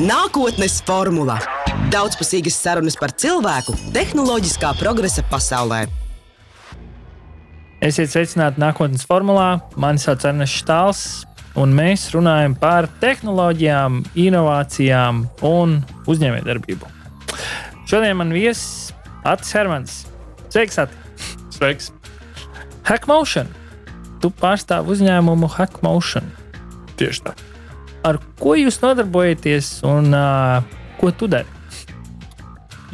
Nākotnes formula - daudzpusīgas sarunas par cilvēku tehnoloģiskā progresa pasaulē. Esiet sveicināti nākotnes formulā. Mani sauc Ernsts Štāls, un mēs runājam par tehnoloģijām, inovācijām un uzņēmējdarbību. Šodien man viesis Atis Hermans. Sveiks, Ati! Sveiks! Hackmotion. Tu pārstāv uzņēmumu Hackmotion. Tieši tā. Ar ko jūs nodarbojaties un uh, ko tu dari?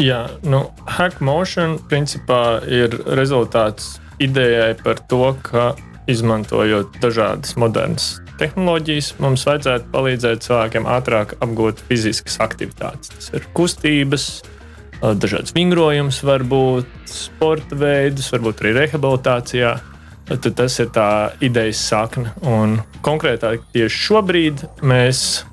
Jā, nu, Hackmotion principā ir rezultāts idejai par to, ka izmantojot dažādas modernas tehnoloģijas, mums vajadzētu palīdzēt cilvēkiem ātrāk apgūt fiziskas aktivitātes. Tas ir kustības, dažādas vingrojums, varbūt sporta veidus, varbūt arī rehabilitācijā. Tad tas ir tā idejas sakne. Un konkrētāk tieši šobrīd mēs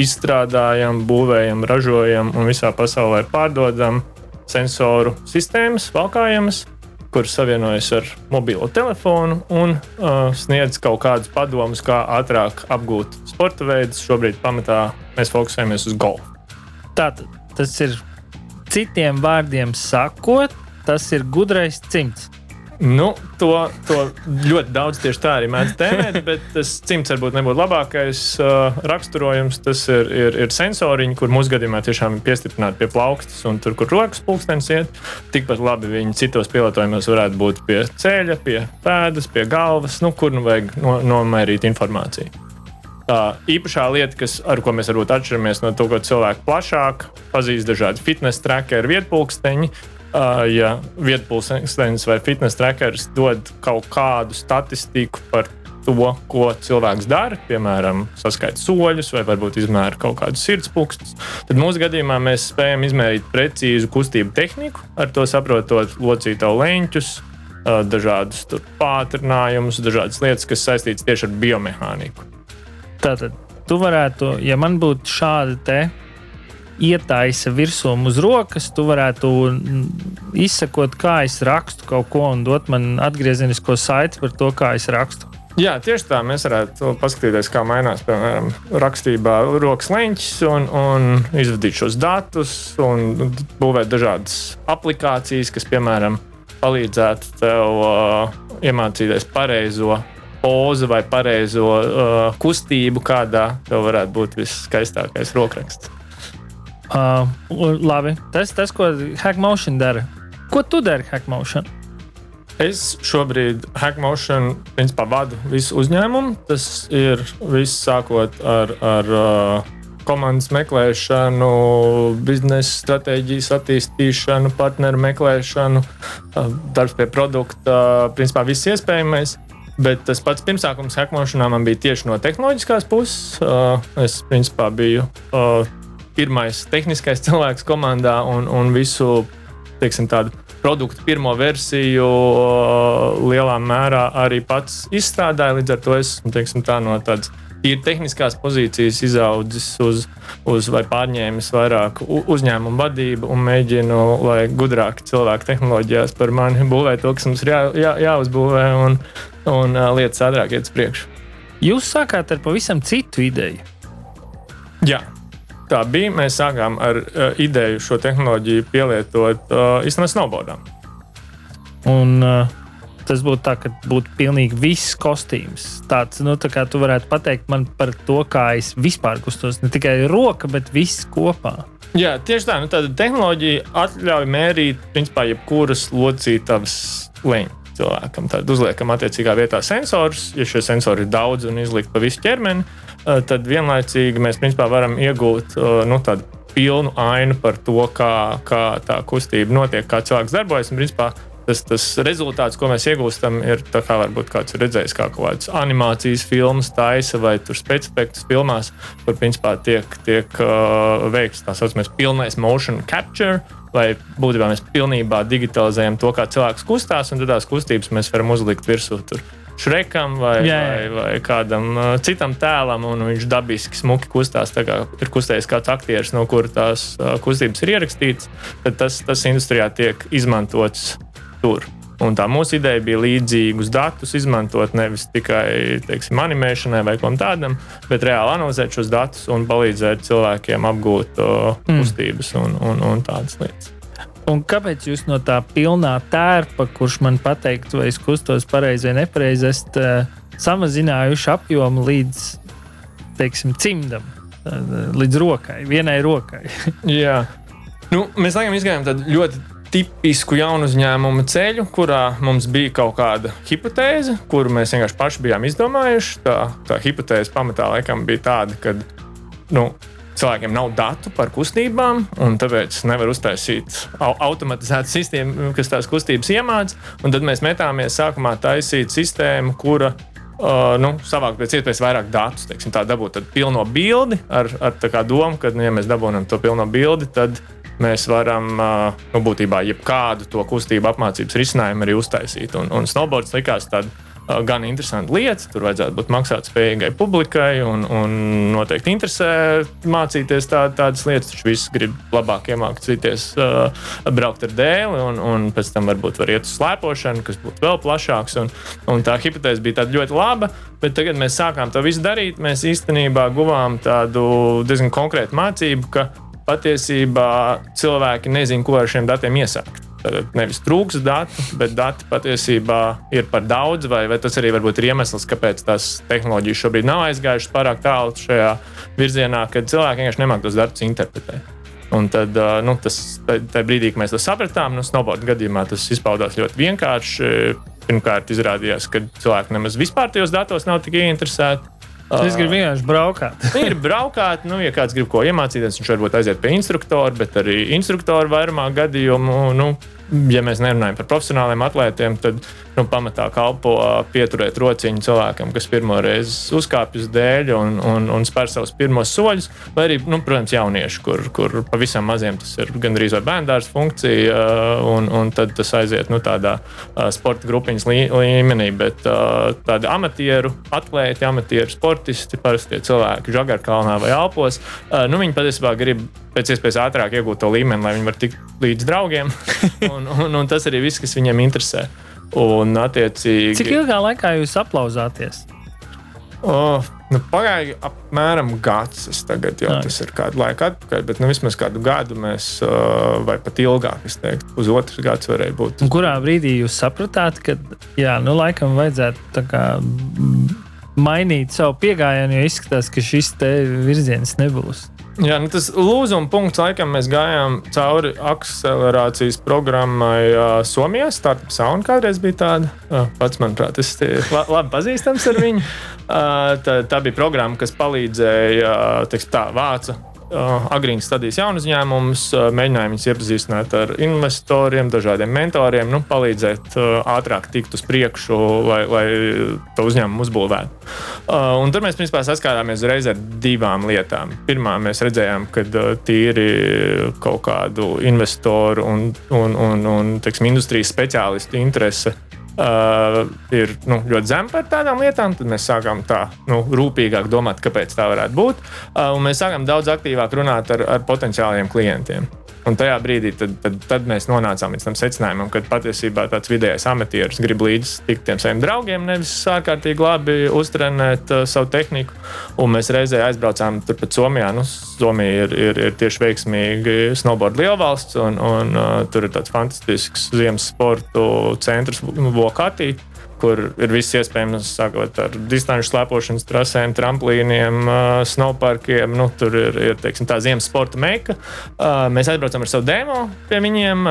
izstrādājam, būvējam, ražojam un visā pasaulē pārdodam sensoru sistēmas, valkājamas, kuras savienojas ar mobilo telefonu un uh, sniedz kaut kādus padomus, kā ātrāk apgūt sporta veidus. Šobrīd pamatā mēs fokusējamies uz golfu. Tātad tas ir citiem vārdiem sakot, tas ir gudrais cimds. Nu, to, to ļoti daudz tieši tā arī mēdz tēmēt, bet tas cimds varbūt nebūtu labākais uh, raksturojums. Tas ir, ir, ir sensoriņi, kur mūsu gadījumā tiešām ir piestiprināti pie plaukstas un tur, kur rokas pulkstenis iet. Tikpat labi viņi citos pielietojumos varētu būt pie ceļa, pie pēdas, pie galvas, nu, kur nu vajag no, nomērīt informāciju. Tā īpašā lieta, kas, ar ko mēs varbūt atšķiramies no to, ko cilvēki plašāk pazīst, dažādi fitness trackeri, vietpunkteņi, Uh, ja vietpulkstenis vai fitness trackers dod kaut kādu statistiku par to, ko cilvēks dara, piemēram, saskaita soļus vai varbūt izmēra kaut kādus sirdspūkstus, tad mūsu gadījumā mēs spējam izmērīt precīzu kustību tehniku, ar to saprotot locītavu leņķus, dažādus pātrinājumus, dažādas lietas, kas saistītas tieši ar biomehāniku. Tātad, tu varētu, ja man būtu šāda te ietaisa virsū uz rokas, tu varētu izsekot, kā es rakstu kaut ko un dot man atgriezenisko saiti par to, kā es rakstu. Jā, tieši tā mēs varētu paskatīties, kā mainās piemēram rakstībā rokas leņķis un, un izvadīt šos datus un būvēt dažādas aplikācijas, kas, piemēram, palīdzētu tev uh, iemācīties pareizo pozu vai pareizo uh, kustību, kādā tev varētu būt viskaistākais rokraksts. Uh, labi, tas, tas, ko Hackmotion dara. Ko tu dari Hackmotion? Es šobrīd Hackmotion principā vadu visu uzņēmumu. Tas ir viss sākot ar, ar uh, komandas meklēšanu, biznesa stratēģijas attīstīšanu, partneru meklēšanu, uh, darbs pie produkta, principā viss iespējamais. Bet tas pats pirmsākums Hackmotionā man bija tieši no tehnoloģiskās puses. Uh, es principā biju uh, pirmais tehniskais cilvēks komandā un, un visu teiksim, tādu produktu pirmo versiju lielā mērā arī pats izstrādāju. Līdz ar to esmu teiksim, tā, no tādas ir tehniskās pozīcijas izaudzis uz, uz vai pārņēmis vairāk uzņēmumu vadību un mēģinu, lai gudrāki cilvēki tehnoloģijās par mani būvē to, kas mums ir jā, jā, jāuzbūvē un, un lietas ātrāk iet uz priekšu. Jūs sākāt ar pavisam citu ideju. Jā, tā bija. Mēs sākām ar uh, ideju šo tehnoloģiju pielietot uh, īstenībā snowboardam. Un, uh, Tas būtu tā, ka būtu pilnīgi viss kostīms. Tāds, nu, tā kā tu varētu pateikt man par to, kā es vispār kustos. Ne tikai roka, bet viss kopā. Jā, tieši tā. Nu, tāda tehnoloģija atļauj mērīt, principā, jebkuras locītavas leņķus cilvēkam. Tad uzliekam attiecīgā vietā sensors. Ja šie sensori ir daudz un izlikt pa visu ķermeni, tad vienlaicīgi mēs principā varam iegūt eh, nu, tādu pilnu ainu par to, kā, kā tā kustība notiek, kā cilvēks darbojas. Un, principā, tas, tas rezultāts, ko mēs iegūstam, ir tā kā varbūt kāds ir redzējis, kā kaut kādas animācijas filmas taisa vai specifikas filmās, kur principā tiek, tiek uh, veikts tā saucamais pilnais motion capture. Lai būtībā mēs pilnībā digitalizējam to, kā cilvēks kustās, un tad tās kustības mēs varam uzlikt virsū. Tur Šrekam vai, jā, jā. vai, vai kādam uh, citam tēlam, un viņš dabiski smuki kustās. Tā kā ir kustējis kāds aktieris, no kuras tās uh, kustības ir ierakstītas, tad tas, tas industrijā tiek izmantots tur. Un tā mūsu ideja bija līdzīgus datus izmantot nevis tikai teiksim, animēšanai vai kam tādam, bet reāli analizēt šos datus un palīdzēt cilvēkiem apgūt uh, kustības un, un, un tādas lietas. Un kāpēc jūs no tā pilnā tērpa, kurš man pateiktu, vai es kustos pareizi vai nepareizi, esat uh, samazinājuši apjomu līdz teiksim, cimdam, uh, līdz rokai, vienai rokai? Jā, nu, mēs laikam izgājām tādu ļoti tipisku jaunu uzņēmumu ceļu, kurā mums bija kaut kāda hipotēze, kuru mēs vienkārši paši bijām izdomājuši. Tā, tā hipotēze pamatā laikam bija tāda, ka nu, cilvēkiem nav datu par kustībām, un tāpēc nevar uztaisīt automatizētu sistēmu, kas tās kustības iemācīs. Tad mēs metāmies sākumā taisīt sistēmu, kura Uh, nu, savākt pēc iespējas vairāk datus, teiksim, tā dabūt pilno bildi ar, ar domu, ka, nu, ja mēs dabūjam to pilno bildi, tad mēs varam nu, būtībā jebkādu to kustību apmācības risinājumu arī uztaisīt. Un, un snowboards likās tāds gan interesanta lieta. Tur vajadzētu būt maksātspējīgai publikai un, un noteikti interesē mācīties tā, tādas lietas. Taču viss grib labāk iemācīties uh, braukt ar dēli, un, un pēc tam varbūt var iet uz slēpošanu, kas būtu vēl plašāks. Un, un tā hipotēze bija ļoti laba, bet tagad mēs sākām to visu darīt. Mēs īstenībā guvām tādu diezgan konkrētu mācību, ka patiesībā cilvēki nezina, ko ar šiem datiem iesākt. Tad nevis trūks datu, bet dati patiesībā ir par daudz, vai, vai tas arī ir iemesls, kāpēc tās tehnoloģijas šobrīd nav aizgājušas pārāk tālu šajā virzienā, kad cilvēki vienkārši nemāķi tos datus interpretēt. Un tad, nu, tas, tajā brīdī, kad mēs to sapratām, nu, snowboard gadījumā tas izpaudās ļoti vienkārši. Pirmkārt, izrādījās, ka cilvēki nemaz vispār tajos datos nav tik ieinteresēti. Es gribu vienkārši braukāt. ir braukāt, nu, ja kāds grib ko iemācīties, viņš varbūt aiziet pie instruktora, bet arī instruktori vairumā gadījumu. Nu, ja mēs nerunājam par profesionāliem atlētiem, tad nu, pamatā kalpo pieturēt rociņu cilvēkam, kas pirmo reizi uzkāpjas dēļ un, un, un spēr savus pirmos soļus. Vai arī, nu, protams, jaunieši, kur, kur pavisam maziem tas ir gandrīz vai bērndārs funkcija, un, un tad tas aiziet nu, tādā sporta grupiņas lī, līmenī. Bet tādi amatieru atlēti, amatieru sportisti, parasti cilvēki Žagarkalnā vai Alpos, nu, viņi patiesībā grib pēc iespējas ātrāk iegūt to līmeni, lai viņi varētu tikt līdz draugiem. un, un, un tas arī viss, kas viņiem interesē. Un, attiecīgi, Cik ilgā laikā jūs aplauzāties? Oh, nu, Pagāja apmēram gads. Tagad jau Ai. tas ir kādu laiku atpakaļ, bet nu, vismaz kādu gadu mēs, vai pat ilgāk, es teiktu, pusotrs gads varēja būt. Un kurā brīdī jūs sapratāt, ka, jā, nu, laikam vajadzētu kā, mainīt savu pieejamību, jo izskatās, ka šis virziens nebūs? Jā, nu tas lūzuma punkts, laikam, mēs gājām cauri akcelerācijas programmai uh, Somijā. Startup Sound kādreiz bija tāda. Uh, pats, manuprāt, es la, labi pazīstams ar viņu. Uh, tā, tā bija programma, kas palīdzēja, uh, teiksim, tā, vāca Uh, agrīnas stadijas jaunu uzņēmumus, uh, mēģināja viņus iepazīstināt ar investoriem, dažādiem mentoriem, nu, palīdzēt uh, ātrāk tikt uz priekšu, lai, lai to uzņēmumu uzbūvētu. Un tur mēs principā saskārāmies uzreiz ar divām lietām. Pirmā, mēs redzējām, ka tīri kaut kādu investoru un, un, un, un teiksim, industrijas speciālistu interese uh, ir nu, ļoti zema par tādām lietām, tad mēs sākām tā nu, rūpīgāk domāt, kāpēc tā varētu būt. Uh, mēs sākām daudz aktīvāk runāt ar, ar potenciāliem klientiem. Un tajā brīdī tad, tad, tad mēs nonācām līdz tam secinājumam, ka patiesībā tāds vidējais amatieris grib līdz tikt tiem saviem draugiem, nevis ārkārtīgi labi uztrenēt uh, savu tehniku. Un mēs reizē aizbraucām turpat Somijā. Nu, Somija ir, ir, ir tieši veiksmīgi snowboard lielvalsts, un, un uh, tur ir tāds fantastisks ziemas sporta centrs Vokatī kur ir viss iespējams, sākot ar distanču slēpošanas trasēm, tramplīniem, snowparkiem. Nu, tur ir, ir teiksim, tā ziemas sporta meika. Mēs aizbraucam ar savu demo pie viņiem.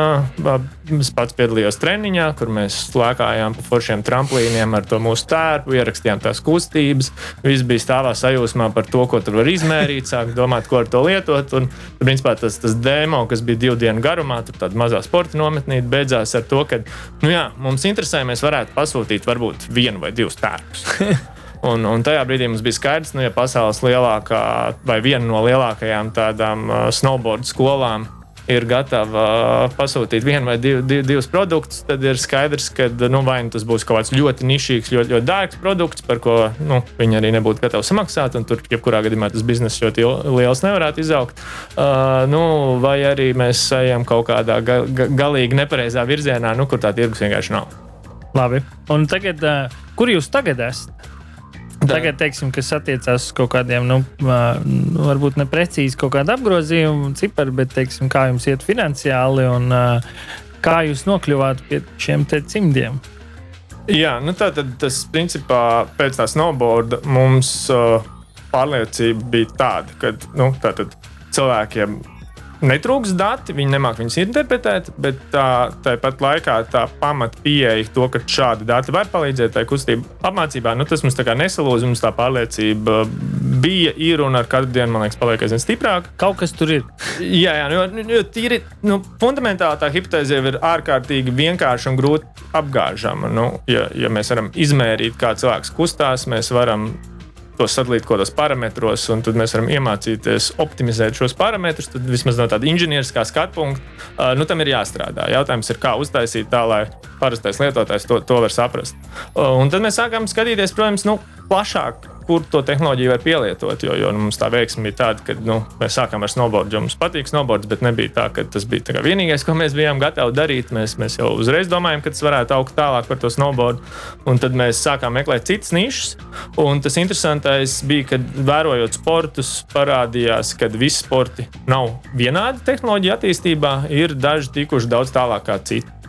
Es pats piedalījos treniņā, kur mēs lēkājām pa foršiem tramplīniem ar to mūsu tērpu, ierakstījām tās kustības. Viss bija stāvā sajūsmā par to, ko tur var izmērīt, sāk domāt, ko ar to lietot. Un, principā, tas, tas demo, kas bija divu dienu garumā, tur tāda mazā sporta nometnīte, beidzās ar to, ka nu jā, mums interesē, mēs varētu pasūtīt izdarīt varbūt vienu vai divus tērpus. Un, un tajā brīdī mums bija skaidrs, ka, nu, ja pasaules lielākā vai viena no lielākajām tādām uh, snowboard skolām ir gatava pasūtīt vienu vai div, div, divus produktus, tad ir skaidrs, ka nu, vai nu tas būs kaut kāds ļoti nišīgs, ļoti, ļoti dārgs produkts, par ko nu, viņi arī nebūtu gatavi samaksāt. Tur, jebkurā gadījumā, tas bizness ļoti liels nevarētu izaugt. Uh, nu, vai arī mēs ejam kaut kādā ga, ga, galīgi nepareizā virzienā, nu, kur tā tirgus vienkārši nav. Labi. Un tagad, uh, kur jūs tagad esat? Tagad, teiksim, kas attiecās uz kaut kādiem, nu, varbūt neprecīzi kaut kādu apgrozījumu ciparu, bet, teiksim, kā jums iet finansiāli un kā jūs nokļuvāt pie šiem cimdiem? Jā, nu tā tad tas principā pēc tā snowboarda mums uh, pārliecība bija tāda, ka nu, cilvēkiem netrūks dati, viņi nemāķi viņus interpretēt, bet tā, tāpat laikā tā pamata pieeja to, ka šādi dati var palīdzēt tai kustību apmācībā, nu, tas mums tā kā nesalūz, mums tā pārliecība bija, ir un ar katru dienu, man liekas, paliek aizvien stiprāk. Kaut kas tur ir. Jā, jā nu, jo, jo tīri, nu, fundamentāli tā hipotēze jau ir ārkārtīgi vienkārša un grūti apgāžama. Nu, ja, ja mēs varam izmērīt, kā cilvēks kustās, mēs varam to sadalīt kaut kādos parametros, un tad mēs varam iemācīties optimizēt šos parametrus. Tad vismaz no tāda inženieriskā skatu punkta, nu, tam ir jāstrādā. Jautājums ir, kā uztaisīt tā, lai parastais lietotājs to, to var saprast. Un tad mēs sākām skatīties, protams, nu, plašāk kur to tehnoloģiju var pielietot. Jo, jo nu, mums tā veiksme bija tāda, ka nu, mēs sākām ar snowboardu, jo mums patīk snowboards, bet nebija tā, ka tas bija tā vienīgais, ko mēs bijām gatavi darīt. Mēs, mēs jau uzreiz domājām, ka tas varētu augt tālāk par to snowboardu. Un tad mēs sākām meklēt citas nišas. Un tas interesantais bija, ka vērojot sportus, parādījās, ka visi sporti nav vienādi tehnoloģija attīstībā, ir daži tikuši daudz tālāk kā citi.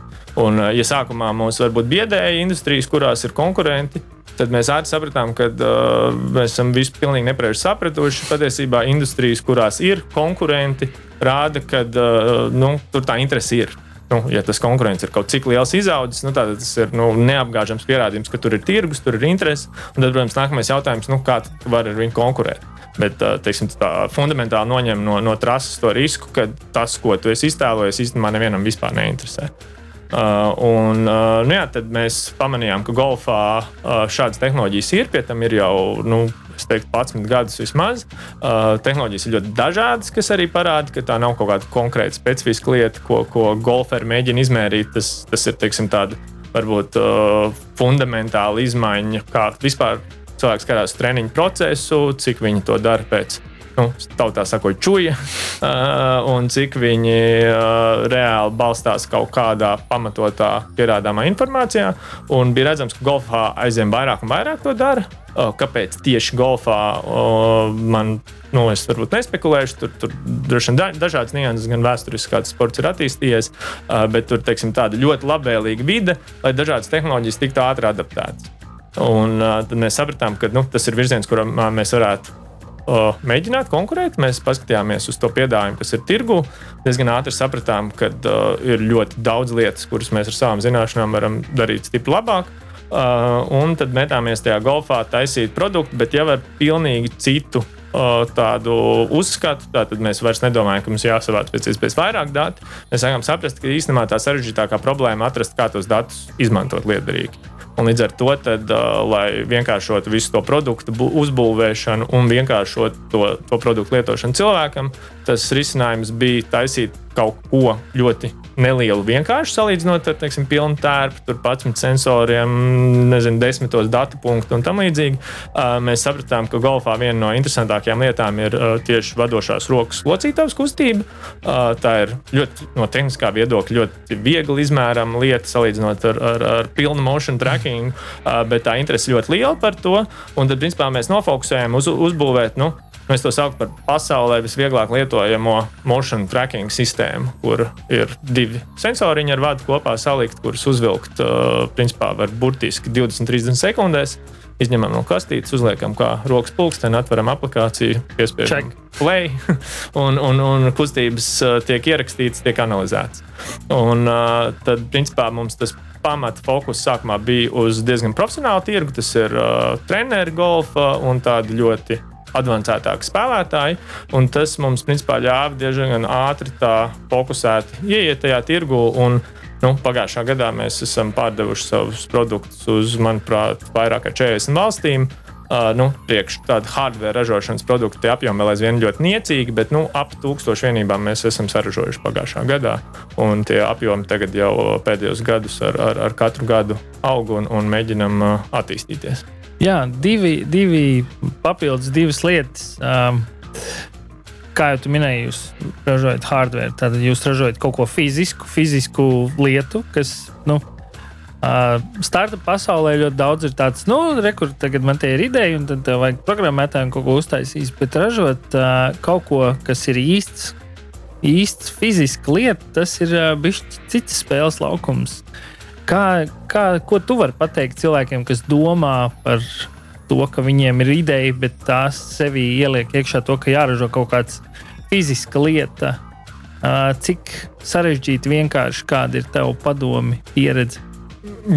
Un, ja sākumā mums varbūt biedēja industrijas, kurās ir konkurenti, tad mēs ātri sapratām, ka uh, mēs esam visu pilnīgi nepareizi sapratuši. Patiesībā industrijas, kurās ir konkurenti, rāda, ka uh, nu, tur tā interese ir. Nu, ja tas konkurence ir kaut cik liels izaudzis, nu, tad tas ir nu, neapgāžams pierādījums, ka tur ir tirgus, tur ir interese. Tad, protams, nākamais jautājums, nu, kā var ar viņu konkurēt. Bet uh, teiksim, tā fundamentāli noņem no, no trases to risku, ka tas, ko tu esi iztēlojies, īstenībā nevienam vispār neinteresē. Uh, un, uh, nu jā, tad mēs pamanījām, ka golfā uh, šādas tehnoloģijas ir. Pie tam ir jau nu, teiktu, 11 gadus vismaz. Uh, tehnoloģijas ir ļoti dažādas, kas arī parāda, ka tā nav kaut kāda konkrēta specifiska lieta, ko, ko golferi mēģina izmērīt. Tas, tas ir teiksim, tāda varbūt uh, fundamentāla izmaiņa, kā vispār cilvēks skatās treniņu procesu, cik viņi to dara pēc nu, tautā sakot, čuja, uh, un cik viņi uh, reāli balstās kaut kādā pamatotā pierādāmā informācijā. Un bija redzams, ka golfā aizvien vairāk un vairāk to dara. Uh, kāpēc tieši golfā man, nu, es varbūt nespekulēšu, tur, tur droši vien dažādas nianses, gan vēsturiski, kāds sports ir attīstījies, bet tur, teiksim, tāda ļoti labvēlīga vide, lai dažādas tehnoloģijas tiktu ātri adaptētas. Un tad mēs sapratām, ka nu, tas ir virziens, kurā mēs varētu uh, mēģināt konkurēt. Mēs paskatījāmies uz to piedāvājumu, kas ir tirgu. Diezgan ātri sapratām, ka uh, ir ļoti daudz lietas, kuras mēs ar savām zināšanām varam darīt stipri labāk. Uh, un tad metāmies tajā golfā, taisīt produktu, bet jau ar pilnīgi citu tādu uzskatu. Tad mēs vairs nedomājam, ka mums jāsavāc pēc iespējas vairāk datu. Mēs sākam saprast, ka īstenībā tā sarežģītākā problēma ir atrast, kā tos datus izmantot liederīgi. Un līdz ar to, tad, uh, lai vienkāršotu visu to produktu uzbūvēšanu un vienkāršot to, to produktu lietošanu cilvēkam, tas risinājums bija taisīt kaut ko ļoti nelielu, vienkārši salīdzinot ar, teiksim, pilnu tērpu, tur 11 sensoriem, nezinu, desmitos datu punktu un tam līdzīgi. Mēs sapratām, ka golfā viena no interesantākajām lietām ir tieši vadošās rokas locītavas kustība. Tā ir ļoti no tehniskā viedokļa ļoti viegli izmērama lieta salīdzinot ar, ar, ar pilnu motion tracking, bet tā interese ļoti liela par to. Un tad, principā, mēs nofokusējam uz uzbūvēt. Nu, Mēs to saucam par pasaulē visvieglāk lietojamo motion tracking sistēmu, kur ir divi sensoriņi ar vadu kopā salikt, kurus uzvilkt uh, principā var burtiski 20-30 sekundēs. Izņemam no kastītes, uzliekam kā rokas pulksteni, atveram aplikāciju, piespiežam play, un, un, un kustības uh, tiek ierakstītas, tiek analizētas. Un uh, tad, principā, mums tas pamata fokus sākumā bija uz diezgan profesionālu tirgu. Tas ir uh, treneru golfa un tādi ļoti avansētāki spēlētāji. Tas mums principā ļāva diezgan ātri fokusēt, ieiet tajā tirgu. Un, nu, pagājušā gadā mēs esam pārdevuši savus produktus uz, manuprāt, vairāk kā 40 valstīm. Uh, nu, priekš tāda hardware ražošanas produktu apjoma vēl aizvien ļoti niecīgi, bet nu, ap tūkstošu vienībām mēs esam saražojuši pagājušā gadā. Un tie apjomi tagad jau pēdējos gadus ar, ar, ar katru gadu aug un, un mēģinam uh, attīstīties. Jā, divi, divi papildus, divas lietas. Um, kā jau minēji, jūs ražojat hardware, tad jūs ražojat kaut ko fizisku, fizisku lietu, kas nu, Uh, startup pasaulē ļoti daudz ir tāds, nu, rekur, tagad man te ir ideja, un tad vajag programmētājiem kaut ko uztaisīt. Bet ražot uh, kaut ko, kas ir īsts, īsts fizisks lieta, tas ir uh, bijis cits spēles laukums. Kā, kā, ko tu vari pateikt cilvēkiem, kas domā par to, ka viņiem ir ideja, bet tās sevī ieliek iekšā to, ka jāražo kaut kāds fiziska lieta? Cik sarežģīti vienkārši kāda ir tava padomi, pieredze?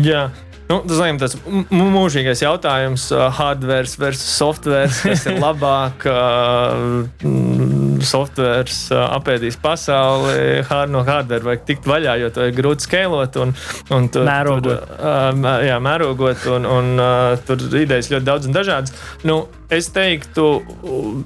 Jā. Nu, tas ir tas mūžīgais jautājums, hardware versus software. Kas ir labāk? Uh, software uh, apēdīs pasauli, hard no hardware vajag tikt vaļā, jo to ir grūti skalot un, un tur, mērogot. Tur, jā, mērogot un, un tur idejas ļoti daudz un dažādas. Nu, Es teiktu,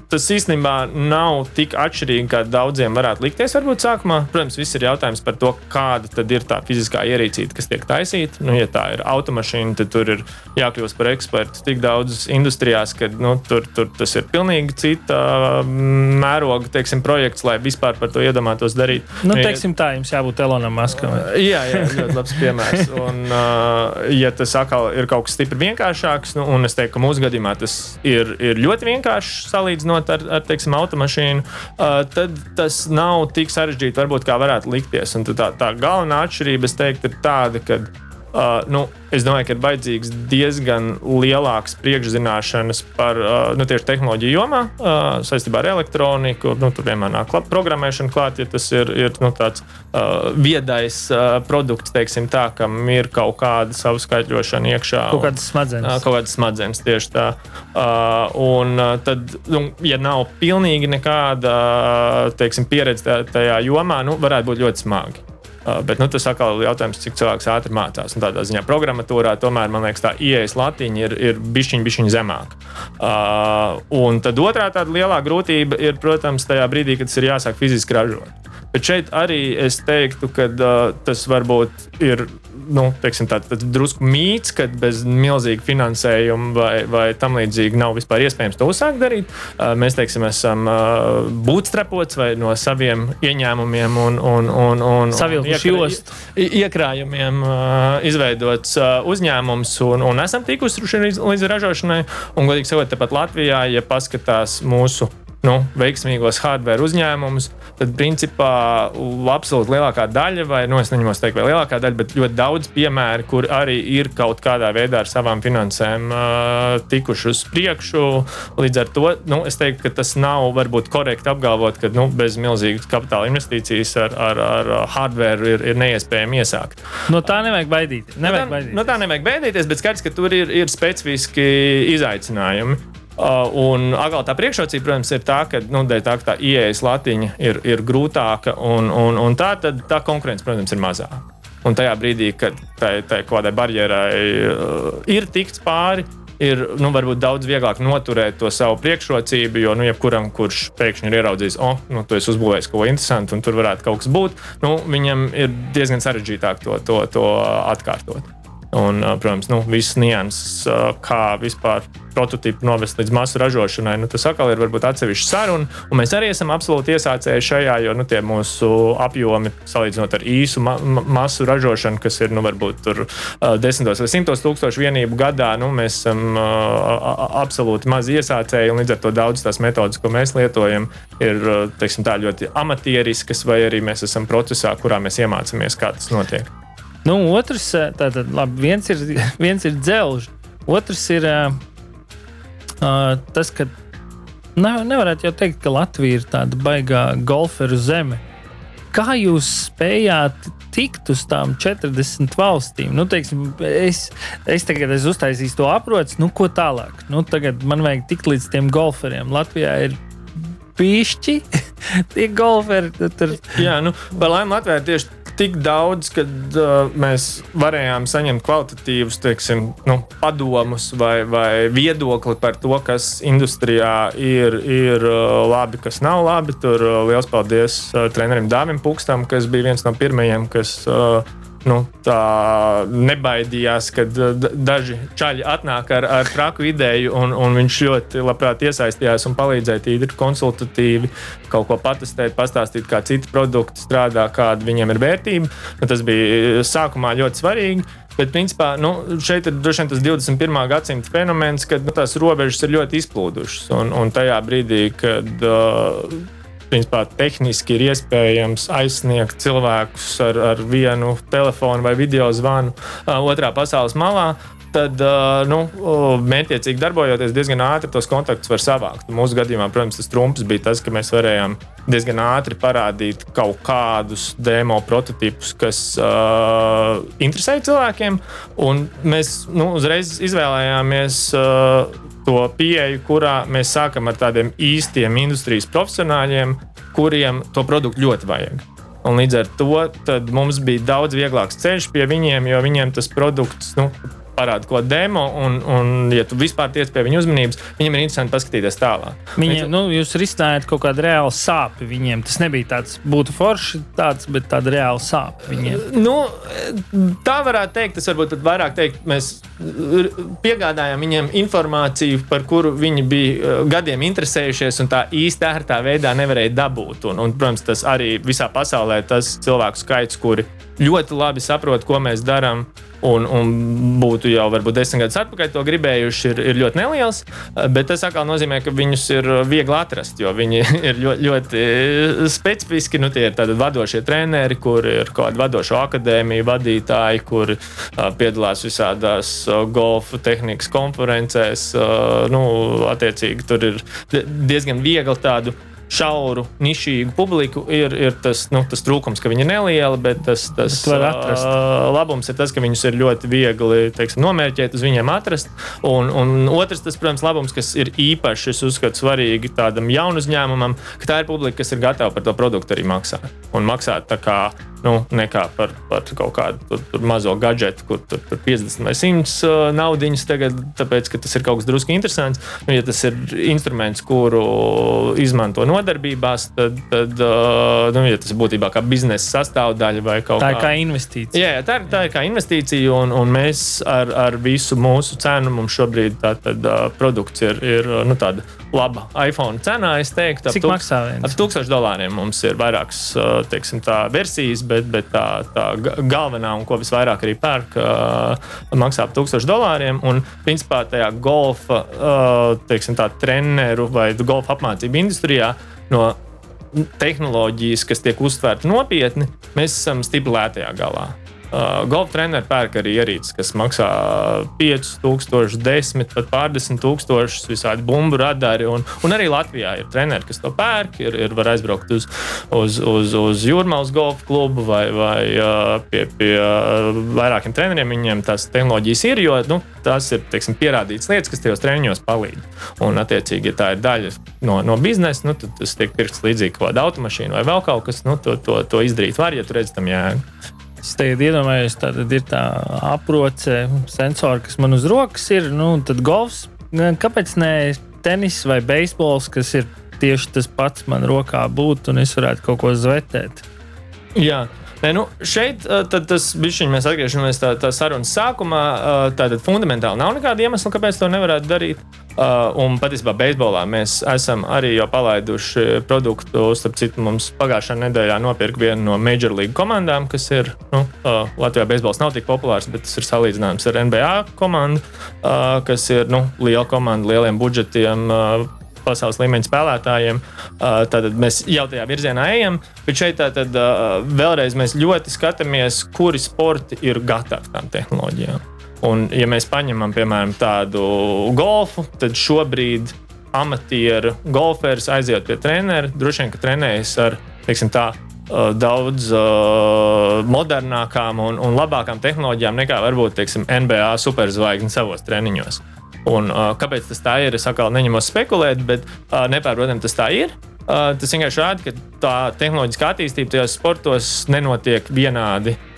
tas īstenībā nav tik atšķirīgi, kā daudziem varētu likties. Varbūt sākumā, protams, viss ir jautājums par to, kāda ir tā fiziskā ierīcība, kas tiek taisīta. Nu, ja tā ir automašīna, tad tur ir jākļūst par ekspertu tik daudzas industrijās, ka nu, tur, tur tas ir pilnīgi cita mm, mēroga teiksim, projekts, lai vispār par to iedomātos darīt. Nu, teiksim, tā jums jābūt Elonam Maskam. Jā, jā, ļoti labs piemērs. Un, ja tas atkal ir kaut kas stipri vienkāršāks, nu, un es teiktu, ka mūsu gadījumā tas ir ir, ir ļoti vienkāršs salīdzinot ar, ar teiksim, automašīnu, uh, tad tas nav tik sarežģīti, varbūt, kā varētu likties. Un tā, tā galvenā atšķirība, es teiktu, ir tāda, ka Uh, nu, es domāju, ka ir vajadzīgs diezgan lielāks priekšzināšanas par uh, nu, tieši tehnoloģiju jomā, uh, saistībā ar elektroniku. Nu, tur vienmēr nāk klāt, programmēšana klāt, ja tas ir, ir nu, tāds uh, viedais uh, produkts, teiksim, tā, kam ir kaut kāda savu skaitļošana iekšā. Kaut kādas smadzenes. Uh, kaut kādas smadzenes tieši tā. Uh, un uh, tad, nu, ja nav pilnīgi nekāda teiksim, pieredze tajā jomā, nu, varētu būt ļoti smagi. Uh, bet nu, tas atkal ir jautājums, cik cilvēks ātri mācās. Un tādā ziņā programmatūrā tomēr man liekas, tā ieejas latiņa ir, ir bišķiņa, bišķiņa zemāka. Uh, un tad otrā tāda lielā grūtība ir, protams, tajā brīdī, kad tas ir jāsāk fiziski ražot. Bet šeit arī es teiktu, ka uh, tas varbūt ir nu, teiksim, tā, drusku mīts, ka bez milzīga finansējuma vai, vai tam līdzīgi nav vispār iespējams to uzsākt darīt. Uh, mēs teiksim, esam uh, būtstrapots vai no saviem ieņēmumiem un, un, un, un, un iekra, iekrājumiem uh, izveidots uzņēmums un, un esam tikuši līdz, līdz ražošanai. Un, godīgi sakot, tepat Latvijā, ja paskatās mūsu nu, veiksmīgos hardware uzņēmumus, tad principā absolūti lielākā daļa, vai nu, es neņemos teikt, vai lielākā daļa, bet ļoti daudz piemēru, kur arī ir kaut kādā veidā ar savām finansēm uh, tikuši uz priekšu. Līdz ar to nu, es teiktu, ka tas nav varbūt korekti apgalvot, ka nu, bez milzīgas kapitāla investīcijas ar, ar, ar hardware ir, ir neiespējami iesākt. No tā nevajag baidīties. Nevajag no tā, baidīties. no tā nevajag baidīties, bet skaidrs, ka tur ir, ir specifiski izaicinājumi. Uh, un atkal tā priekšrocība, protams, ir tā, ka nu, tā, tā ieejas latiņa ir, ir grūtāka, un, un, un tā, tad, tā konkurence, protams, ir mazāka. Un tajā brīdī, kad tai, tai kaut kādai barjerai uh, ir tikts pāri, ir nu, varbūt daudz vieglāk noturēt to savu priekšrocību. Jo, nu, jebkuram, kurš pēkšņi ir ieraudzījis, oh, nu, tu esi uzbūvējis kaut ko interesantu, un tur varētu kaut kas būt, nu, viņam ir diezgan sarežģītāk to, to, to atkārtot. Un, protams, nu, visas nianses, kā vispār prototypu novest līdz masu ražošanai, nu, tas atkal ir varbūt atsevišķa saruna. Mēs arī esam absolūti iesācēji šajā, jo nu, tie mūsu apjomi, salīdzinot ar īsu ma masu ražošanu, kas ir nu, varbūt tur, uh, desmitos vai simtos tūkstošu vienību gadā, nu, mēs esam uh, absolūti mazi iesācēji. Līdz ar to daudz tās metodas, ko mēs lietojam, ir teiksim, ļoti amatieriskas, vai arī mēs esam procesā, kurā mēs iemācāmies, kā tas notiek. Nu, otrs, eh, tātad, labi, viens ir, viens ir dzelžs, otrs ir uh, tas, ka ne, nevarētu jau teikt, ka Latvija ir tāda baigā golferu zeme. Kā jūs spējāt tikt uz tām 40 valstīm? Nu, teiksim, es, es tagad esmu uztaisījis to aproci, nu, ko tālāk. Nu, tagad man vajag tikt līdz tiem golferiem. Latvijā ir pišķi, tie golferi. Tur... Jā, nu, par laimi Latvijā tieši tik daudz, ka uh, mēs varējām saņemt kvalitatīvus teiksim, nu, padomus vai, vai viedokli par to, kas industrijā ir, ir uh, labi, kas nav labi. Tur uh, liels paldies uh, trenerim Dāvim Pukstam, kas bija viens no pirmajiem, kas uh, nu, tā nebaidījās, kad daži čaļi atnāk ar, ar traku ideju, un, un viņš ļoti labprāt iesaistījās un palīdzēja tīri konsultatīvi kaut ko patestēt, pastāstīt, kā citi produkti strādā, kāda viņiem ir vērtība. Nu, tas bija sākumā ļoti svarīgi. Bet, principā, nu, šeit ir droši vien tas 21. gadsimta fenomens, kad nu, tās robežas ir ļoti izplūdušas. Un, un tajā brīdī, kad uh, principā, tehniski ir iespējams aizsniegt cilvēkus ar, ar vienu telefonu vai video zvanu otrā pasaules malā. Tad, nu, mērķiecīgi darbojoties, diezgan ātri tos kontaktus var savākt. Mūsu gadījumā, protams, tas trumps bija tas, ka mēs varējām diezgan ātri parādīt kaut kādus demo prototipus, kas uh, interesēja cilvēkiem. Mēs nu, uzreiz izvēlējāmies uh, to pieeju, kurā mēs sākam ar tādiem īstiem industrijas profesionāļiem, kuriem to produktu ļoti vajag. Un līdz ar to mums bija daudz vieglāks ceļš pie viņiem, jo viņiem tas produkts nu, parāda ko demo, un, un, ja tu vispār tiec pie viņa uzmanības, viņam ir interesanti paskatīties tālāk. Viņiem, Līdz... nu, jūs risinājāt kaut kādu reālu sāpju viņiem. Tas nebija tāds, būtu forši tāds, bet tāda reāla sāpja viņiem. Nu, tā varētu teikt, tas varbūt vairāk teikt, mēs piegādājām viņiem informāciju, par kuru viņi bija uh, gadiem interesējušies, un tā īsti ērtā veidā nevarēja dabūt. Un, un, protams, tas arī visā pasaulē tas cilvēku skaits, kuri ļoti labi saprot, ko mēs darām un, un būtu jau varbūt desmit gadus atpakaļ to gribējuši, ir, ir ļoti neliels. Bet tas atkal nozīmē, ka viņus ir viegli atrast, jo viņi ir ļoti, ļoti specifiski. Nu, tie ir tādi vadošie treneri, kur ir kaut kāda vadoša akadēmija, vadītāji, kur piedalās visādās golfa tehnikas konferencēs. Nu, attiecīgi, tur ir diezgan viegli tādu šauru, nišīgu publiku, ir, ir tas, nu, tas trūkums, ka viņi ir nelieli, bet tas, tas uh, labums ir tas, ka viņus ir ļoti viegli teiksim, nomērķēt, uz viņiem atrast. Un, un otrs, tas, protams, labums, kas ir īpaši, es uzskatu, svarīgi tādam jaunu uzņēmumam, ka tā ir publika, kas ir gatava par to produktu arī maksāt. Un maksāt tā kā nu, nekā par, par kaut kādu tur, tur mazo gadgetu, kur tur, tur 50 vai 100 uh, naudiņas tagad, tāpēc, ka tas ir kaut kas drusku interesants. Nu, ja tas ir instruments, kuru izmanto nodarbībās, tad, tad uh, nu, ja tas būtībā kā biznesa sastāvdaļa vai kaut tā kā. Tā ir kā investīcija. Jā, tā ir, tā ir kā investīcija, un, un mēs ar, ar visu mūsu cenu mums šobrīd tā tad, uh, produkts ir, ir nu, tāda laba iPhone cenā. Es teiktu, maksā viens? Ap 1000 dolāriem mums ir vairākas uh, teiksim, tā, versijas bet, bet tā, tā galvenā un ko visvairāk arī pērk, uh, maksā ap 1000 dolāriem. Un, principā, tajā golfa uh, teiksim, tā, treneru vai golfa apmācību industrijā no tehnoloģijas, kas tiek uztvērta nopietni, mēs esam stipri lētajā galā. Uh, golfa treneris pērk arī ierīces, kas maksā 5000, 10, pat pārdesmit tūkstošus, visādi bumbu radari. Un, un arī Latvijā ir treneri, kas to pērk. Ir, ir var aizbraukt uz, uz, uz, uz Jūrmālas golfa klubu vai, vai uh, pie, pie uh, vairākiem treneriem. Viņiem tās tehnoloģijas ir, jo nu, tās ir teiksim, pierādītas lietas, kas tajos treniņos palīdz. Un, attiecīgi, ja tā ir daļa no, no biznesa, nu, tad tas tiek pirkts līdzīgi kā automašīna vai vēl kaut kas. Nu, to, to, to izdarīt var, ja tu redz tam jēgu. Es tagad iedomājos, tā ir tā aproce, sensori, kas man uz rokas ir. Nu, tad golfs, kāpēc ne tenis vai beisbols, kas ir tieši tas pats man rokā būtu, un es varētu kaut ko zvetēt. Jā, Nē, nu, šeit tas bija. Mēs atgriežamies tā, tā sarunas sākumā. Tātad fundamentāli nav nekāda iemesla, kāpēc to nevarētu darīt. Uh, un patiesībā beisbolā mēs esam arī jau palaiduši produktu. Starp citu, mums pagājušā nedēļā nopirka viena no Major League komandām, kas ir nu, uh, Latvijā. Beisbols nav tik populārs, bet tas ir salīdzināms ar NBA komandu, uh, kas ir nu, liela komanda, lieliem budžetiem. Uh, pasaules līmeņa spēlētājiem. Uh, tad mēs jau tajā virzienā ejam. Bet šeit tad, uh, vēlreiz mēs ļoti skatāmies, kuri sporti ir gatavi tam tehnoloģijām. Un, ja mēs paņemam, piemēram, tādu golfu, tad šobrīd amatieru golferis aiziet pie treneru. Droši vien, ka trenējas ar teiksim, tā, daudz uh, modernākām un, un labākām tehnoloģijām nekā varbūt teiksim, NBA superzvaigznes savos treniņos. Un, uh, kāpēc tas tā ir? Es atkal neņemos spekulēt, bet uh, nepārprotami tas tā ir. Uh, tas vienkārši rāda, ka tā tehnoloģiskā attīstība tajos sportos nenotiek vienādi. Uh,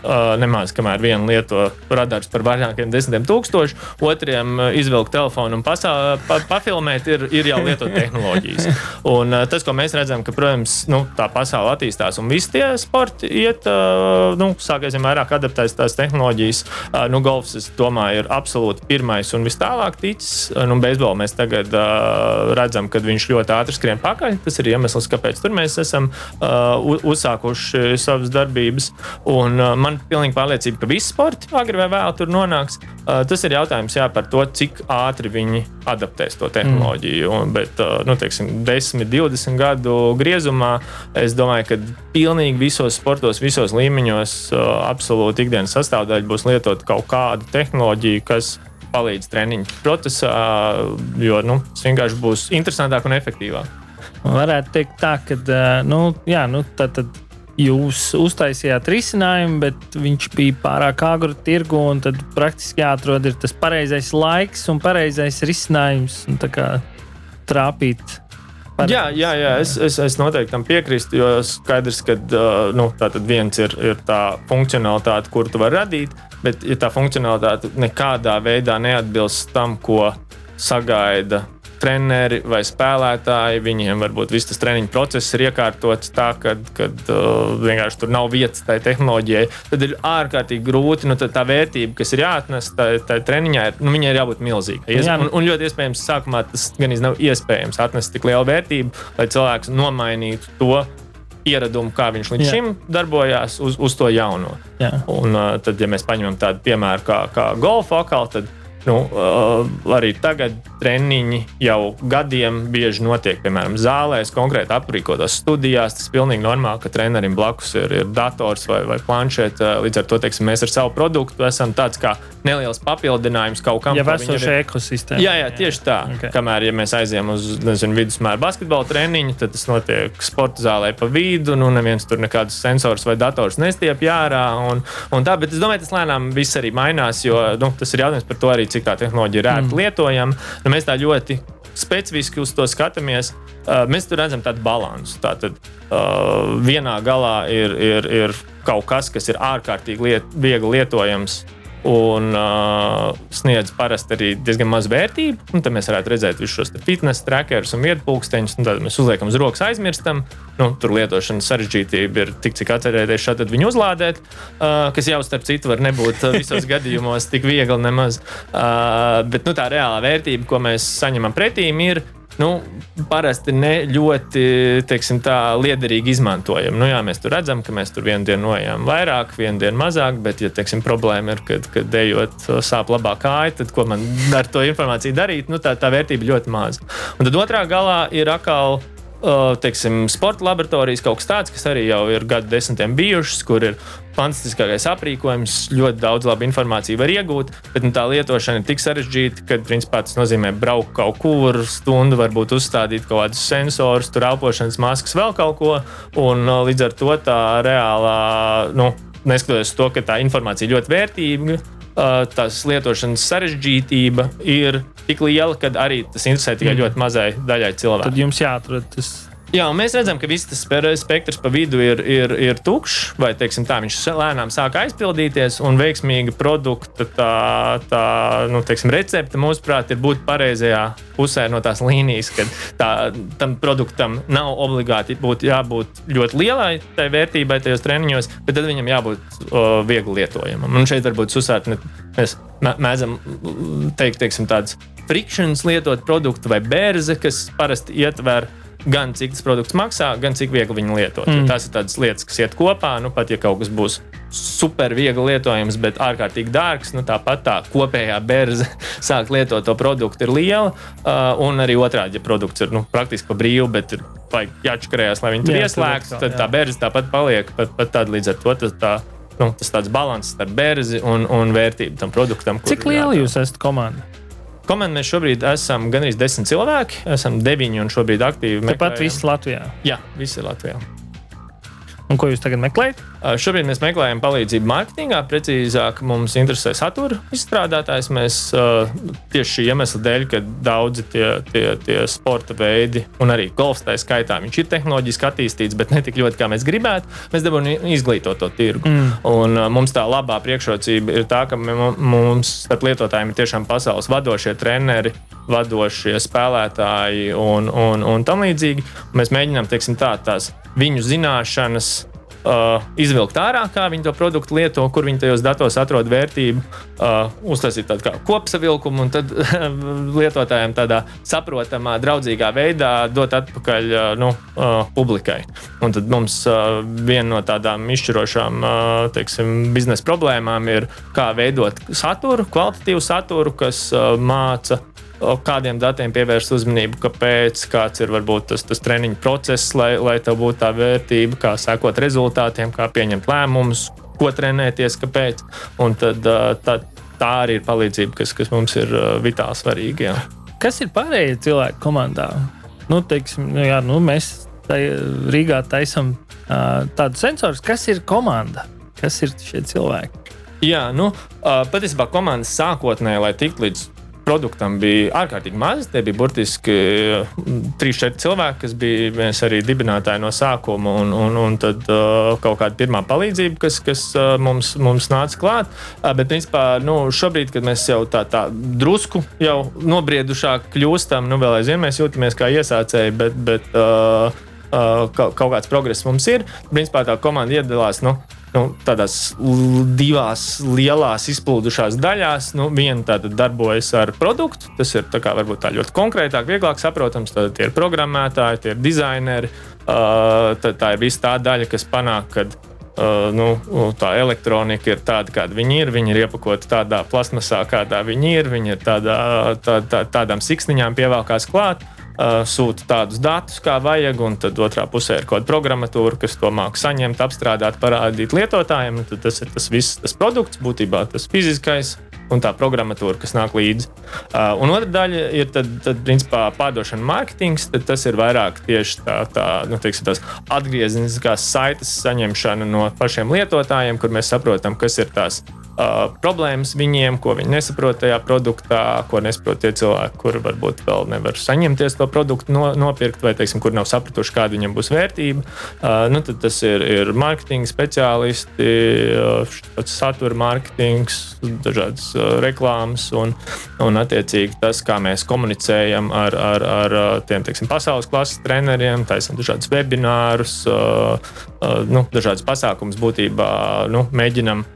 nemaz kamēr viena lieto radars par vairākiem desmitiem tūkstošu, otriem uh, izvilkt telefonu un pasā, pa, pafilmēt, ir, ir jau lietot tehnoloģijas. Un, uh, tas, ko mēs redzam, ka, protams, nu, tā pasaule attīstās un visi tie sporti iet, uh, nu, sāksim vairāk adaptēties tās tehnoloģijas. Uh, nu, golfs, es domāju, ir absolūti pirmais un vis tālāk ticis. Uh, nu, beisbolā mēs tagad uh, redzam, ka viņš ļoti ātri skrien pakaļ. Tas ir iemesls, kāpēc tur mēs esam uh, uzsākuši savas darbības. Un, uh, man pilnīgi pārliecība, ka visi sporti agri vai vēl tur nonāks. Uh, tas ir jautājums jā, par to, cik ātri viņi adaptēs to tehnoloģiju. Mm. Un, bet, uh, nu, teiksim, 10, 20 gadu griezumā es domāju, ka pilnīgi visos sportos, visos līmeņos, uh, absolūti ikdienas sastāvdaļa būs lietot kaut kādu tehnoloģiju, kas palīdz treniņu procesā, jo nu, tas vienkārši būs interesantāk un efektīvāk. Varētu teikt, tā, ka nu, jā, nu, tad, tad jūs uztaisījāt risinājumu, bet viņš bija pārāk agru tirgu, un tad praktiski jāatrod tas pareizais laiks un pareizais risinājums un trāpīt. Pareiz. Jā, jā, jā es, es, es noteikti tam piekrītu, jo skaidrs, ka uh, nu, viens ir, ir tā funkcionalitāte, kur tu vari radīt, bet ja tā funkcionalitāte nekādā veidā neatbilst tam, ko sagaida treneri vai spēlētāji. Viņiem varbūt viss tas treniņu process ir iekārtots tā, ka uh, vienkārši tur nav vietas tai tehnoloģijai. Tad ir ārkārtīgi grūti. Nu, tā vērtība, kas ir jāatnes tajā treniņā, ir, nu, ir jābūt milzīgai. Jā, un, un ļoti iespējams, sākumā tas gan nav iespējams atnest tik lielu vērtību, lai cilvēks nomainītu to ieradumu, kā viņš līdz Jā. šim darbojās, uz, uz to jauno. Jā. Un, uh, tad, ja mēs paņemam tādu piemēru kā, kā golfa akāli, tad Nu, uh, arī tagad treniņi jau gadiem bieži notiek, piemēram, zālēs, konkrēti aprīkotās studijās. Tas ir pilnīgi normāli, ka trenerim blakus ir, ir dators vai, vai planšete. Līdz ar to teiksim, mēs ar savu produktu esam tāds kā neliels papildinājums kaut kam. Ja esošā ekosistēmā. Jā, jā, tieši tā. Okay. Kamēr ja mēs aizējām uz nezinu, vidusmēra basketbola treniņu, tad tas notiek sporta zālē pa vidu. Nu, neviens tur nekādus sensors vai dators nestiep jārā. Un, un tā, bet es domāju, tas lēnām viss arī mainās, jo nu, tas ir jautājums par to arī cik tā tehnoloģija ir ērti mm. lietojama. Nu, mēs tā ļoti specifiski uz to skatāmies. Uh, mēs tur redzam tādu līdzsvaru. Tātad uh, vienā galā ir, ir, ir kaut kas, kas ir ārkārtīgi liet, viegli lietojams un uh, sniedz parasti arī diezgan maz vērtību. Un tad mēs varētu redzēt visus šos fitnesa trackerus un vietpunkteņus. Tad mēs uzliekam uz rokas, aizmirstam. Nu, tur lietošanas sarežģītība ir tik, cik atcerēties šādi viņu uzlādēt, uh, kas jau starp citu var nebūt visos gadījumos tik viegli nemaz. Uh, bet nu, tā reālā vērtība, ko mēs saņemam pretī, ir nu, parasti ne ļoti teiksim, tā, liederīgi izmantojam. Nu, jā, mēs tur redzam, ka mēs tur vienu dienu nojām vairāk, vienu dienu mazāk, bet, ja teiksim, problēma ir, kad, kad ejot sāp labāk kāja, tad ko man ar to informāciju darīt? Nu, tā, tā vērtība ļoti maza. Un tad otrā galā ir atkal teiksim, sporta laboratorijas, kaut kas tāds, kas arī jau ir gadu desmitiem bijušas, kur ir fantastiskākais aprīkojums, ļoti daudz labu informāciju var iegūt, bet nu, tā lietošana ir tik sarežģīta, ka principā tas nozīmē braukt kaut kur stundu, varbūt uzstādīt kaut kādus sensorus, tur elpošanas maskas, vēl kaut ko. Un līdz ar to tā reālā, nu, neskatoties to, ka tā informācija ļoti vērtīga, tās lietošanas sarežģītība ir tik liela, ka arī tas interesē tikai mm. ļoti mazai daļai cilvēku. Tad jums jāatrod tas Jā, mēs redzam, ka viss tas spektrs pa vidu ir, ir, ir tukšs, vai tā, viņš lēnām sāk aizpildīties, un veiksmīga produkta tā, tā, nu, teiksim, recepte, mūsuprāt, ir būt pareizajā pusē no tās līnijas, ka tā, tam produktam nav obligāti būt, jābūt ļoti lielai tai vērtībai tajos treniņos, bet tad viņam jābūt o, viegli lietojamam. Un šeit varbūt uzsvērt, mēs mēdzam teikt, teiksim, tādas frikšanas lietot produktu vai bērze, kas parasti ietver gan cik tas produkts maksā, gan cik viegli viņu lietot. Mm. Tās ir tādas lietas, kas iet kopā. Nu, pat ja kaut kas būs super viegli lietojams, bet ārkārtīgi dārgs, nu, tāpat tā kopējā berze sāk lietot to produktu ir liela. Uh, un arī otrādi, ja produkts ir nu, praktiski pa brīvu, bet ir jāčakarējās, lai viņi tur ieslēgtu, tad tā berze tāpat paliek. Pat, pat tad līdz ar to tas tā. Nu, tas tāds līdzsvars starp bērzi un, un vērtību tam produktam. Cik liela jūs esat komanda? Komandā mēs šobrīd esam gandrīz desmit cilvēki. Esam deviņi un šobrīd aktīvi. Tāpat viss Latvijā. Jā, visi Latvijā. Un ko jūs tagad meklējat? Šobrīd mēs meklējam palīdzību mārketingā. Precīzāk, mums interesē satura izstrādātājs. Mēs tieši šī iemesla dēļ, ka daudzi tie, tie, tie sporta veidi, un arī golfs tā skaitā, viņš ir tehnoloģiski attīstīts, bet ne tik ļoti, kā mēs gribētu. Mēs dabūjām izglītot to tirgu. Mm. Un mums tā labā priekšrocība ir tā, ka mums starp lietotājiem ir tiešām pasaules vadošie treneri, vadošie spēlētāji un, un, un tam līdzīgi. Mēs mēģinām, teiksim, tā, tās viņu zināšanas uh, izvilkt ārā, kā viņi to produktu lieto, kur viņi tajos datos atrod vērtību, uh, uztaisīt tādu kā kopsavilkumu un tad lietotājiem tādā saprotamā, draudzīgā veidā dot atpakaļ uh, nu, uh, publikai. Un tad mums uh, viena no tādām izšķirošām uh, teiksim, biznesa problēmām ir, kā veidot saturu, kvalitatīvu saturu, kas uh, māca kādiem datiem pievērst uzmanību, kāpēc, kāds ir varbūt tas, tas treniņu process, lai, lai tev būtu tā vērtība, kā sekot rezultātiem, kā pieņemt lēmumus, ko trenēties, kāpēc. Un tad, tā, tā arī ir palīdzība, kas, kas mums ir vitāli svarīga. Jā. Kas ir pārējie cilvēki komandā? Nu, teiksim, jā, nu, mēs tai, Rīgā taisām uh, tādu sensoru, kas ir komanda, kas ir šie cilvēki. Jā, nu, patiesībā komandas sākotnēji, lai tiktu līdz produktam bija ārkārtīgi maz. Tie bija burtiski 3-4 mm, cilvēki, kas bija mēs arī dibinātāji no sākuma, un, un, un tad uh, kaut kāda pirmā palīdzība, kas, kas uh, mums, mums nāca klāt. Uh, bet, principā, nu, šobrīd, kad mēs jau tā, tā drusku jau nobriedušāk kļūstam, nu, vēl aizvien mēs jūtamies kā iesācēji, bet, bet uh, uh, kaut kāds progress mums ir. Principā tā komanda iedalās. Nu, nu, tādās divās lielās izplūdušās daļās. Nu, viena tāda darbojas ar produktu, tas ir tā kā, varbūt tā ļoti konkrētāk, vieglāk saprotams. Tad tie ir programmētāji, tie ir dizaineri. Uh, tā ir visa tā daļa, kas panāk, ka uh, nu, tā elektronika ir tāda, kāda viņi ir. Viņi ir iepakoti tādā plasmasā, kādā viņi ir. Viņi ir tādā, tā, tā, tādām siksniņām pievelkās klāt. Uh, uh, sūta tādus datus, kā vajag, un tad otrā pusē ir kaut kāda programmatūra, kas to māca saņemt, apstrādāt, parādīt lietotājiem. Tad tas ir tas viss, tas produkts, būtībā tas fiziskais. Un tā programmatūra, kas nāk līdzi. Uh, un otra daļa ir tad, tad principā, pārdošana, mārketings. Tas ir vairāk tieši tā, tā nu, teiksim, atgriezeniskās saites saņemšana no pašiem lietotājiem, kur mēs saprotam, kas ir tās uh, problēmas viņiem, ko viņi nesaprot tajā produktā, ko nesaprot tie cilvēki, kuri varbūt vēl nevar saņemties to produktu no, nopirkt, vai teiksim, kur nav sapratuši, kāda viņam būs vērtība. Uh, nu, tas ir, ir mārketinga speciālisti, uh, satura mārketings, dažādas uh, reklāmas un, un attiecīgi tas, kā mēs komunicējam ar, ar, ar tiem teiksim, pasaules klases treneriem, taisam dažādus webinārus, uh, uh, nu, dažādas pasākumus būtībā nu, mēģinam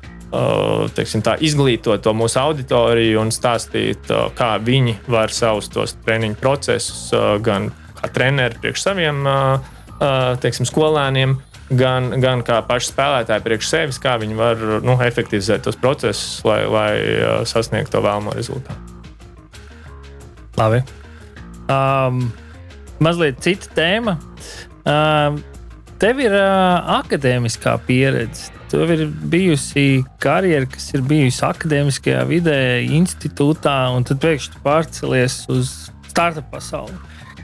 teiksim, tā, izglītot to mūsu auditoriju un stāstīt, kā viņi var savus tos treniņu procesus, gan kā treneri priekš saviem teiksim, skolēniem, gan, gan kā paši spēlētāji priekš sevis, kā viņi var nu, efektivizēt tos procesus, lai, lai sasniegtu to vēlamo rezultātu. Labi. Um, mazliet cita tēma. Um, tev ir uh, akadēmiskā pieredze. Tev ir bijusi karjera, kas ir bijusi akadēmiskajā vidē, institūtā, un tad pēkšņi pārcēlies uz startup pasauli.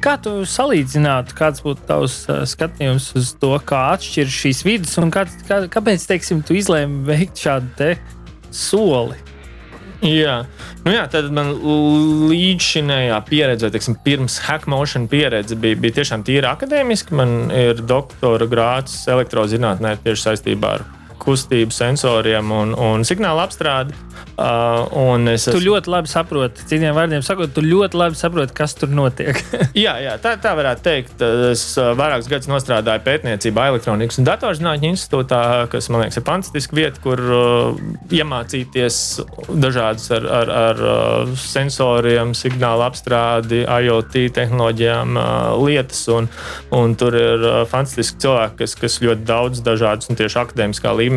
Kā tu salīdzinātu, kāds būtu tavs uh, skatījums uz to, kā atšķiras šīs vidas, un kā, kā, kāpēc teiksim, tu izlēmi veikt šādu soli? Jā, nu jā tad man līdzšinējā pieredze, teiksim, pirms hackmotion pieredze bija, bija tiešām tīra akadēmiska. Man ir doktora grāts elektrozinātnē tieši saistībā ar kustību sensoriem un, un signāla apstrādi. Uh, es tu esmu... ļoti labi saproti, citiem vārdiem sakot, tu ļoti labi saproti, kas tur notiek. jā, jā tā, tā varētu teikt. Es uh, vairākus gadus strādāju pētniecībā, elektronikas un datorzinātņu institūtā, kas man liekas, ir fantastiska vieta, kur uh, iemācīties dažādas ar, ar, ar uh, sensoriem, signāla apstrādi, IoT tehnoloģijām uh, lietas. Un, un tur ir uh, fantastiski cilvēki, kas, kas ļoti daudz dažādas un tieši akadēmiskā līmenī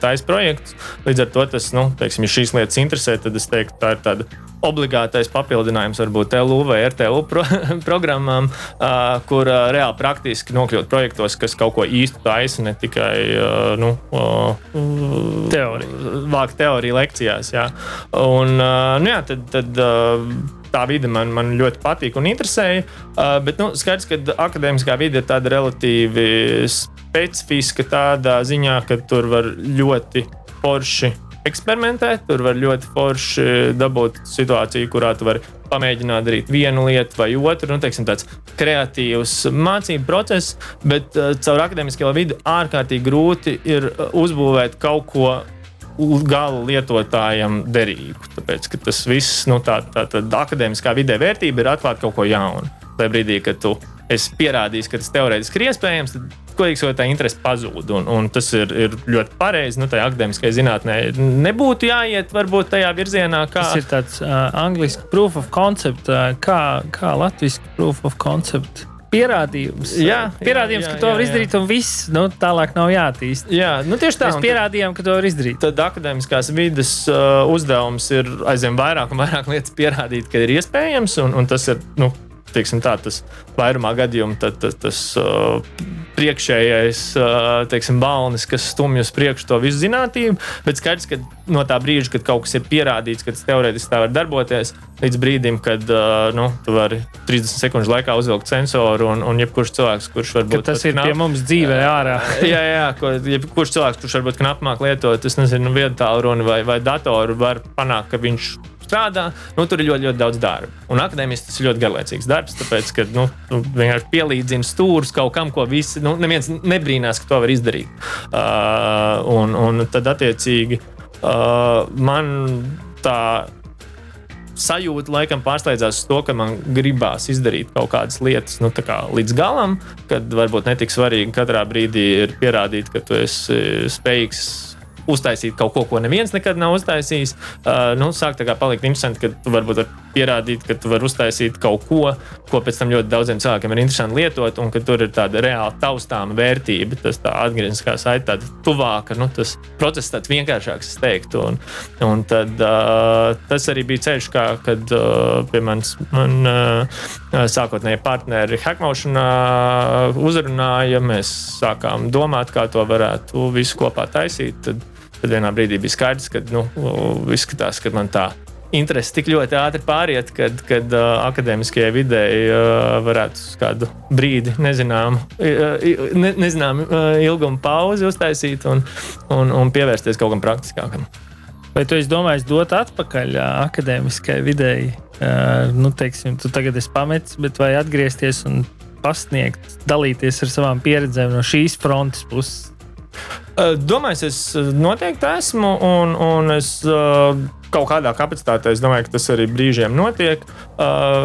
taisa projektus. Līdz ar to tas, nu, teiksim, ja šīs lietas interesē, tad es teiktu, tā ir tāda obligātais papildinājums varbūt LU vai RTU pro, programmām, uh, kur uh, reāli praktiski nokļūt projektos, kas kaut ko īstu taisa, ne tikai uh, nu, uh, teoriju. Vāk teoriju lekcijās. Jā. Un, uh, nu, jā, tad, tad, uh, tā vide man, man ļoti patīk un interesēja. Uh, bet nu, skaidrs, ka akadēmiskā vide ir tāda relatīvi specifiska tādā ziņā, ka tur var ļoti forši eksperimentēt. Tur var ļoti forši dabūt situāciju, kurā tu vari pamēģināt darīt vienu lietu vai otru. Nu, teiksim, tāds kreatīvs mācību process, bet uh, caur akadēmisko vidi ārkārtīgi grūti ir uzbūvēt kaut ko gala lietotājam derīgu. Tāpēc tas viss, nu, tā, tā, tā akadēmiskā vidē vērtība ir atklāt kaut ko jaunu. Tajā brīdī, kad tu esi pierādījis, ka tas teorētiski ir iespējams, tad godīgi sakot, tā interese pazūd. Un, un tas ir, ir ļoti pareizi. Nu, tajā akadēmiskajā zinātnē nebūtu jāiet varbūt tajā virzienā, kā. Tas ir tāds uh, angļuiski proof of concept, uh, kā, kā latviešu proof of concept pierādījums. Jā, pierādījums, jā, jā, ka to var izdarīt, un viss nu, tālāk nav jāattīst. Jā, nu tieši tā. Mēs pierādījām, ka to var izdarīt. Tad akadēmiskās vidas uh, uzdevums ir aizvien vairāk un vairāk lietas pierādīt, ka ir iespējams, un, un tas ir. Nu, teiksim, tā, tas vairumā gadījumā tad, tad, tas uh, priekšējais uh, teiksim, balnis, kas stumj uz priekšu to visu zinātnību. Bet skaidrs, ka no tā brīža, kad kaut kas ir pierādīts, ka tas teorētiski tā var darboties, līdz brīdim, kad uh, nu, tu vari 30 sekundžu laikā uzvilkt sensoru un, un jebkurš cilvēks, kurš varbūt tas ir knap, pie mums dzīvē ārā. jā, jā, ko, jebkurš cilvēks, kurš varbūt knap māk lietot, es nezinu, vietu tālruni vai, vai datoru, var panākt, ka viņš strādā, nu, tur ir ļoti, ļoti daudz darba. Un akadēmiski tas ir ļoti garlaicīgs darbs, tāpēc, ka nu, tu vienkārši pielīdzini stūrus kaut kam, ko visi, nu, neviens nebrīnās, ka to var izdarīt. Uh, un, un tad, attiecīgi, uh, man tā sajūta laikam pārsteidzās uz to, ka man gribās izdarīt kaut kādas lietas nu, kā līdz galam, kad varbūt netik svarīgi katrā brīdī ir pierādīt, ka tu esi spējīgs uztaisīt kaut ko, ko neviens nekad nav uztaisījis. Uh, nu, sāk tā kā palikt interesanti, ka tu varbūt var pierādīt, ka tu vari uztaisīt kaut ko, ko pēc tam ļoti daudziem cilvēkiem ir interesanti lietot, un ka tur ir tāda reāli taustāma vērtība. Tas tā atgriezniskā saite tāda tuvāka, nu, tas process tāds vienkāršāks, es teiktu. Un, un tad uh, tas arī bija ceļš, kā, kad uh, pie manis man, uh, sākotnēji partneri Hackmotionā uzrunāja, mēs sākām domāt, kā to varētu visu kopā taisīt. Tad, tad vienā brīdī bija skaidrs, ka nu, izskatās, ka man tā interesi tik ļoti ātri pāriet, kad, kad uh, akadēmiskajai videi uh, varētu kādu brīdi, nezinām, uh, ne, nezinām uh, ilgumu pauzi uztaisīt un, un, un pievērsties kaut kam praktiskākam. Vai tu domāji, dot atpakaļ akadēmiskajai videi? Uh, nu, teiksim, tu tagad esi pametis, bet vai atgriezties un pasniegt, dalīties ar savām pieredzēm no šīs frontes puses? Domāju, es noteikti esmu, un, un es kaut kādā kapacitātē domāju, ka tas arī brīžiem notiek.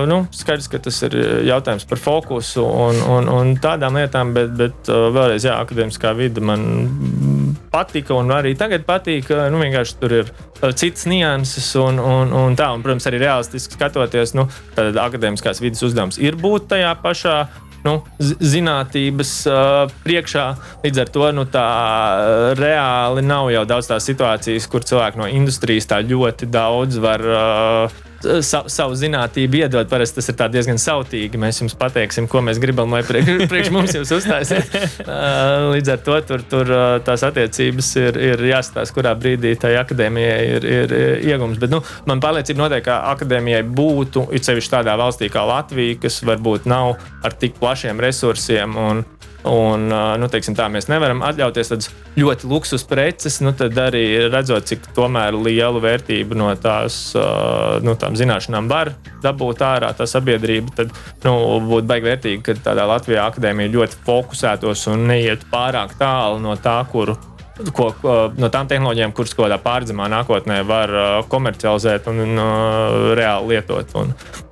Nu, skaidrs, ka tas ir jautājums par fokusu un, un, un tādām lietām, bet, bet vēlreiz, jā, akadēmiskā vide man patika un arī tagad patīk. Nu, vienkārši tur ir citas nianses un, un, un tā, un, protams, arī realistiski skatoties, nu, tad akadēmiskās vidas uzdevums ir būt tajā pašā nu, zinātnības uh, priekšā. Līdz ar to nu, tā reāli nav jau daudz tās situācijas, kur cilvēki no industrijas tā ļoti daudz var uh, sa, savu zinātnību iedod. Parasti tas ir diezgan sautīgi. Mēs jums pateiksim, ko mēs gribam, lai priekš, priekš mums jūs uztaisiet. Uh, līdz ar to tur, tur uh, tās attiecības ir, ir jāstāsta, kurā brīdī tai akadēmijai ir, ir iegums. Bet nu, man pārliecība noteikti, ka akadēmijai būtu, it sevišķi tādā valstī kā Latvija, kas varbūt nav ar tik plašiem resursiem un, Un, nu, teiksim, tā, mēs nevaram atļauties tādas ļoti luksus preces, nu, tad arī redzot, cik lielu vērtību no tās nu, zināšanām var dabūt ārā tā sabiedrība, tad nu, būtu baigi vērtīgi, ka tādā Latvijā akadēmija ļoti fokusētos un neiet pārāk tālu no tā, kuru ko, ko, no tām tehnoloģijām, kuras kaut kādā pārzemā nākotnē var uh, komercializēt un uh, reāli lietot. Un,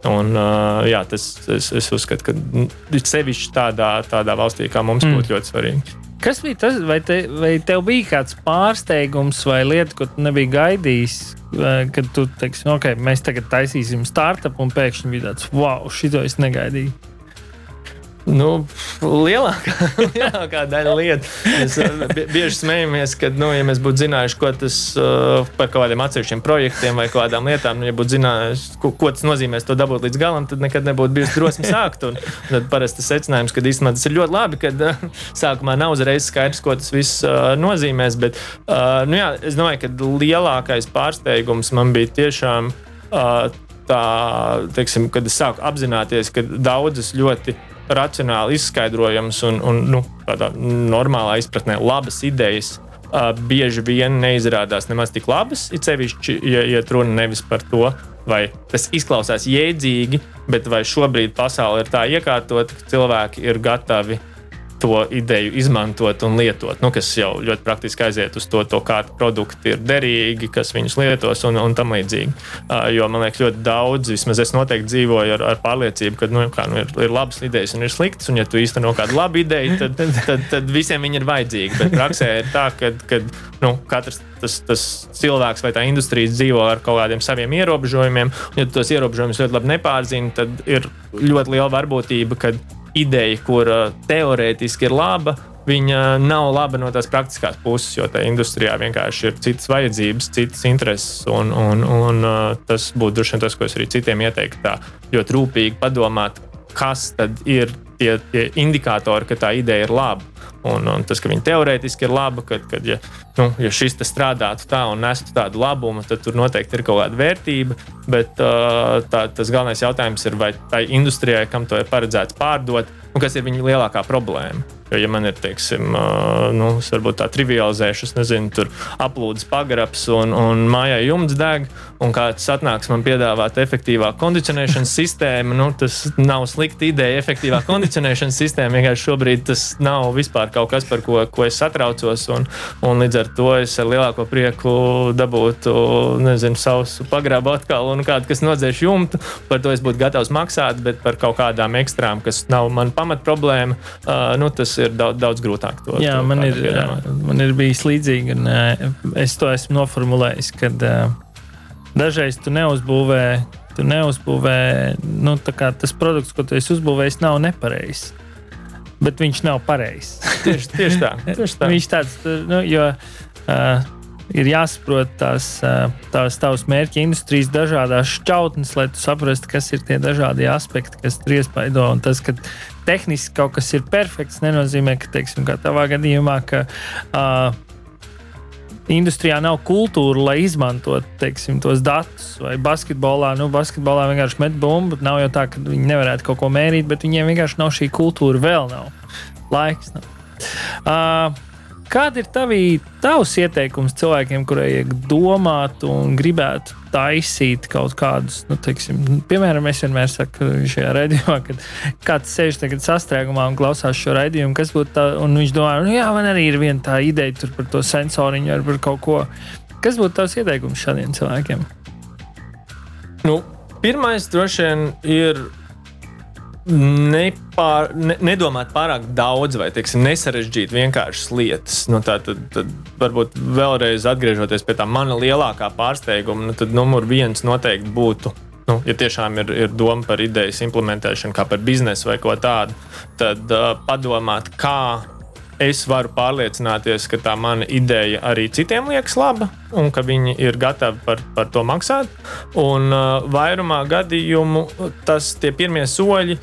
un, uh, jā, tas, es, es uzskatu, ka sevišķi tādā, tādā valstī kā mums mm. būtu ļoti svarīgi. Kas bija tas, vai, te, vai tev bija kāds pārsteigums vai lieta, ko tu nebija gaidījis, kad tu teiksi, nu, ok, mēs tagad taisīsim startup un pēkšņi bija tāds, wow, šito es negaidīju? Nu, lielākā, lielākā daļa lietu. Mēs uh, bieži smejamies, ka, nu, ja mēs būtu zinājuši, ko tas uh, par kaut kādiem atsevišķiem projektiem vai kādām lietām, nu, ja būtu zinājuši, ko, ko tas nozīmē to dabūt līdz galam, tad nekad nebūtu bijusi drosme sākt. Un, tad parasti secinājums, ka īstenībā tas ir ļoti labi, ka uh, sākumā nav uzreiz skaidrs, ko tas viss nozīmēs. Bet nu, jā, es domāju, ka lielākais pārsteigums man bija tiešām. Tā, teiksim, kad es sāku apzināties, ka daudzas ļoti racionāli izskaidrojams un, un nu, tādā normālā izpratnē labas idejas. Uh, bieži vien neizrādās nemaz tik labas. It sevišķi, ja, ja runa nevis par to, vai tas izklausās jēdzīgi, bet vai šobrīd pasaule ir tā iekārtota, ka cilvēki ir gatavi uh, to ideju izmantot un lietot, nu, kas jau ļoti praktiski aiziet uz to, to kādi produkti ir derīgi, kas viņus lietos un, un tam līdzīgi. Uh, jo man liekas, ļoti daudz, vismaz es noteikti dzīvoju ar, ar pārliecību, ka nu, kā, nu, ir, ir labas idejas un ir sliktas, un ja tu īsteno kādu labu ideju, tad, tad, tad, tad visiem viņi ir vajadzīgi. Bet praksē ir tā, ka nu, katrs tas, tas cilvēks vai tā industrija dzīvo ar kaut kādiem saviem ierobežojumiem, un ja tu tos ierobežojumus ļoti labi nepārzini, tad ir ļoti liela varbūtība, ka ideja, kur teorētiski ir laba, viņa nav laba no tās praktiskās puses, jo tajā industrijā vienkārši ir citas vajadzības, citas intereses. Un, un, un tas būtu droši vien tas, ko es arī citiem ieteiktu, tā ļoti rūpīgi padomāt, kas tad ir tie, tie indikatori, ka tā ideja ir laba. Un, un tas, ka viņi teorētiski ir labi, ka, kad ja, nu, ja šis strādātu tā un nestu tādu labumu, tad tur noteikti ir kaut kāda vērtība. Bet uh, tā, tas galvenais jautājums ir, vai tai industrijai, kam to ir paredzēts pārdot, un kas ir viņa lielākā problēma. Jo, ja man ir, teiksim, nu, varbūt tā trivializēšana, nezinu, tur aplūdes pagrabs un, un mājā jumts deg, un kāds atnāks man piedāvāt efektīvāku kondicionēšanas sistēmu, nu, tas nav slikta ideja. Efektīvā kondicionēšanas sistēma vienkārši šobrīd tas nav vispār kaut kas, par ko, ko es satraucos, un, un līdz ar to es ar lielāko prieku dabūtu, nezinu, savu pagrabu atkal, un kādu, kas nodzēš jumtu, par to es būtu gatavs maksāt, bet par kaut kādām ekstrām, kas nav man pamat problēma, uh, nu, tas ir daudz, daudz grūtāk. To, jā, to man, ir, piedāvāt. man ir bijis līdzīgi, un uh, es to esmu noformulējis, kad uh, dažreiz tu neuzbūvē. Tu neuzbūvē, nu, tas produkts, ko tu esi uzbūvējis, nav nepareizs. Bet viņš nav pareizs. tieši, tieši tā. Tieši tā. viņš tāds, nu, jo uh, ir jāsaprot tās, tās tavas mērķa industrijas dažādas šķautnes, lai tu saprastu, kas ir tie dažādie aspekti, kas tur iespaido. Un tas, ka tehniski kaut kas ir perfekts, nenozīmē, ka, teiksim, kā tavā gadījumā, ka uh, industrijā nav kultūra, lai izmantotu teiksim, tos datus. Vai basketbolā, nu, basketbolā vienkārši met bumbu. Nav jau tā, ka viņi nevarētu kaut ko mērīt, bet viņiem vienkārši nav šī kultūra, vēl nav laiks. Nav. Uh, Kāda ir tavī, tavs ieteikums cilvēkiem, kuriem domāt un gribētu taisīt kaut kādus, nu, teiksim, piemēram, es vienmēr saku šajā raidījumā, kad kāds sēž tagad sastrēgumā un klausās šo raidījumu, kas būtu tā, un viņš domā, nu, jā, man arī ir viena tā ideja par to sensoriņu vai par kaut ko. Kas būtu tavs ieteikums šādiem cilvēkiem? Nu, pirmais droši vien ir nepār, ne, nedomāt pārāk daudz vai teiksim, nesarežģīt vienkāršas lietas. Nu, tā, tad, tad varbūt vēlreiz atgriežoties pie tā mana lielākā pārsteiguma, nu, tad numur viens noteikti būtu. Nu, ja tiešām ir, ir doma par idejas implementēšanu, kā par biznesu vai ko tādu, tad uh, padomāt, kā es varu pārliecināties, ka tā mana ideja arī citiem liekas laba un ka viņi ir gatavi par, par to maksāt. Un uh, vairumā gadījumu tas tie pirmie soļi,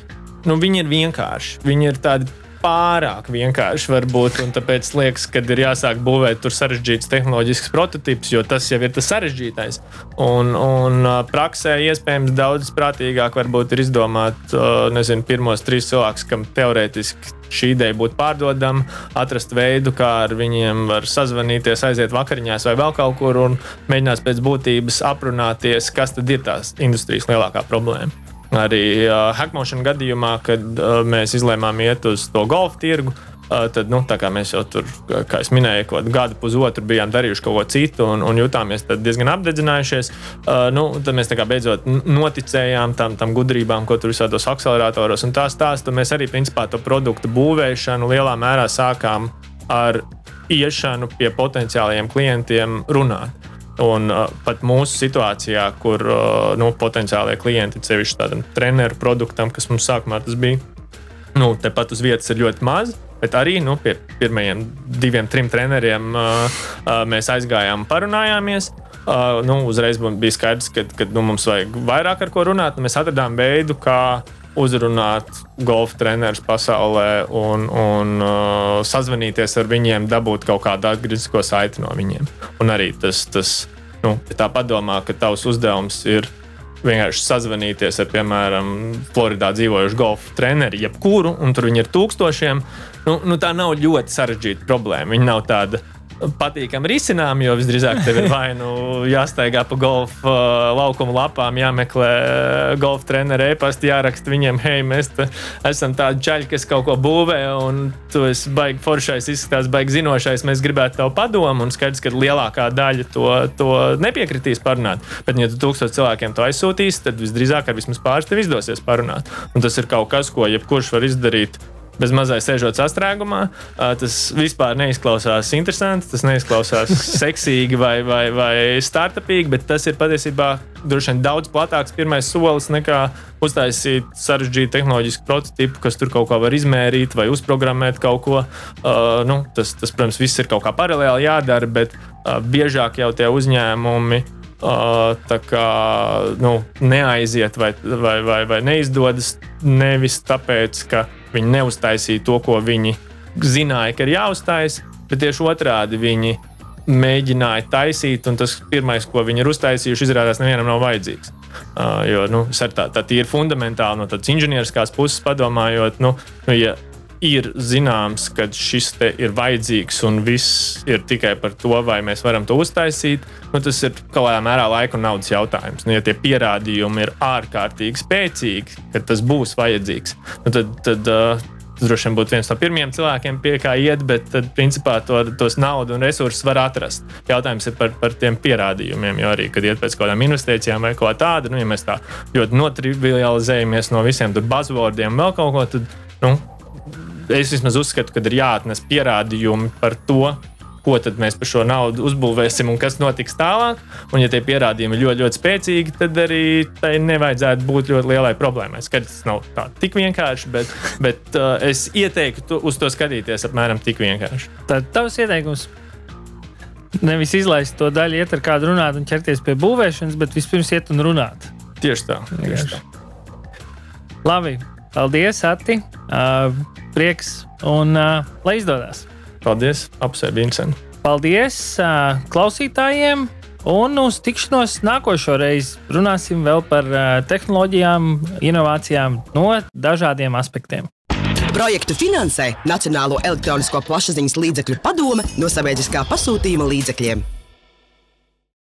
nu, viņi ir vienkārši. Viņi ir tādi pārāk vienkārši varbūt, un tāpēc liekas, ka ir jāsāk būvēt tur sarežģīts tehnoloģisks prototyps, jo tas jau ir tas sarežģītais. Un, un praksē iespējams daudz prātīgāk varbūt ir izdomāt, nezinu, pirmos trīs cilvēkus, kam teorētiski šī ideja būtu pārdodama, atrast veidu, kā ar viņiem var sazvanīties, aiziet vakariņās vai vēl kaut kur un mēģināt pēc būtības aprunāties, kas tad ir tās industrijas lielākā problēma. Arī uh, Hackmotion gadījumā, kad uh, mēs izlēmām iet uz to golfa tirgu, uh, tad, nu, mēs jau tur, kā jau minēju, kaut gadu pusotru bijām darījuši kaut ko citu un, un jutāmies diezgan apdedzinājušies, uh, nu, tad mēs beidzot noticējām tam, tam gudrībām, ko tur visādos akceleratoros un tā stāstu. Mēs arī principā to produktu būvēšanu lielā mērā sākām ar iešanu pie potenciālajiem klientiem runāt. Un uh, pat mūsu situācijā, kur uh, nu, potenciālie klienti, sevišķi tādam treneru produktam, kas mums sākumā tas bija, nu, tepat uz vietas ir ļoti maz. Bet arī nu, pie pirmajiem diviem, trim treneriem uh, uh, mēs aizgājām, parunājāmies. Uh, nu, uzreiz bija skaidrs, ka, ka nu, mums vajag vairāk ar ko runāt. Mēs atradām veidu, kā uzrunāt golfa trenerus pasaulē un, un uh, sazvanīties ar viņiem, dabūt kaut kādu atgrieznisko saiti no viņiem. Un arī tas, tas nu, ja tā padomā, ka tavs uzdevums ir vienkārši sazvanīties ar, piemēram, Floridā dzīvojušu golfa treneri, jebkuru, un tur viņi ir tūkstošiem. Nu, nu, tā nav ļoti sarežģīta problēma. Viņa nav tāda patīkami risinām, jo visdrīzāk tev ir vai nu jāstaigā pa golfa uh, laukuma lapām, jāmeklē uh, golfa treneru e-pasta, jāraksta viņiem, hei, mēs esam tādi čaļi, kas kaut ko būvē, un tu esi baigi foršais, izskatās baigi zinošais, mēs gribētu tev padomu, un skaidrs, ka lielākā daļa to, to nepiekritīs parunāt. Bet, ja tu tūkstoš cilvēkiem to aizsūtīsi, tad visdrīzāk ar vismaz pāris tev izdosies parunāt. Un tas ir kaut kas, ko jebkurš var izdarīt bez mazais sēžot sastrēgumā. Tas vispār neizklausās interesanti, tas neizklausās seksīgi vai, vai, vai startupīgi, bet tas ir patiesībā droši vien daudz platāks pirmais solis nekā uztaisīt sarežģītu tehnoloģisku prototipu, kas tur kaut ko var izmērīt vai uzprogrammēt kaut ko. Uh, nu, tas, tas, protams, viss ir kaut kā paralēli jādara, bet uh, biežāk jau tie uzņēmumi. Uh, tā kā nu, neaiziet vai, vai, vai, vai neizdodas nevis tāpēc, ka Viņi neuztaisīja to, ko viņi zināja, ka ir jāuztais, bet tieši otrādi viņi mēģināja taisīt, un tas pirmais, ko viņi ir uztaisījuši, izrādās nevienam nav vajadzīgs. Uh, jo nu, tā, tā ir fundamentāli no tādas inženieriskās puses padomājot, nu, nu, ja ir zināms, ka šis ir vajadzīgs un viss ir tikai par to, vai mēs varam to uztaisīt. Nu, tas ir kaut kādā mērā laika un naudas jautājums. Nu, ja tie pierādījumi ir ārkārtīgi spēcīgi, ka tas būs vajadzīgs, nu, tad, tad uh, Tas droši vien būtu viens no pirmajiem cilvēkiem, pie kā iet, bet tad, principā, to, tos naudu un resursus var atrast. Jautājums ir par, par tiem pierādījumiem, jo arī, kad iet pēc kaut kādām investīcijām vai ko tādu, nu, ja mēs tā ļoti notrivializējamies no visiem buzzwordiem un vēl kaut ko, tad nu, es vismaz uzskatu, ka ir jāatnes pierādījumi par to, ko tad mēs par šo naudu uzbūvēsim un kas notiks tālāk. Un, ja tie pierādījumi ir ļoti, ļoti spēcīgi, tad arī tai nevajadzētu būt ļoti lielai problēmai. Skaidrs, tas nav tā tik vienkārši, bet, bet uh, es ieteiktu uz to skatīties apmēram tik vienkārši. Tad tavs ieteikums. Nevis izlaist to daļu, iet ar kādu runāt un ķerties pie būvēšanas, bet vispirms iet un runāt. Tieši tā. Tieši tā. Labi, paldies, Ati. Uh, prieks un uh, lai izdodas. Paldies, apsveicu Vincent. Paldies uh, klausītājiem! Un uz tikšanos nākošo reizi runāsim vēl par uh, tehnoloģijām, inovācijām no dažādiem aspektiem. Projektu finansē Nacionālo elektronisko plašsaziņas līdzekļu padome no sabiedriskā pasūtījuma līdzekļiem.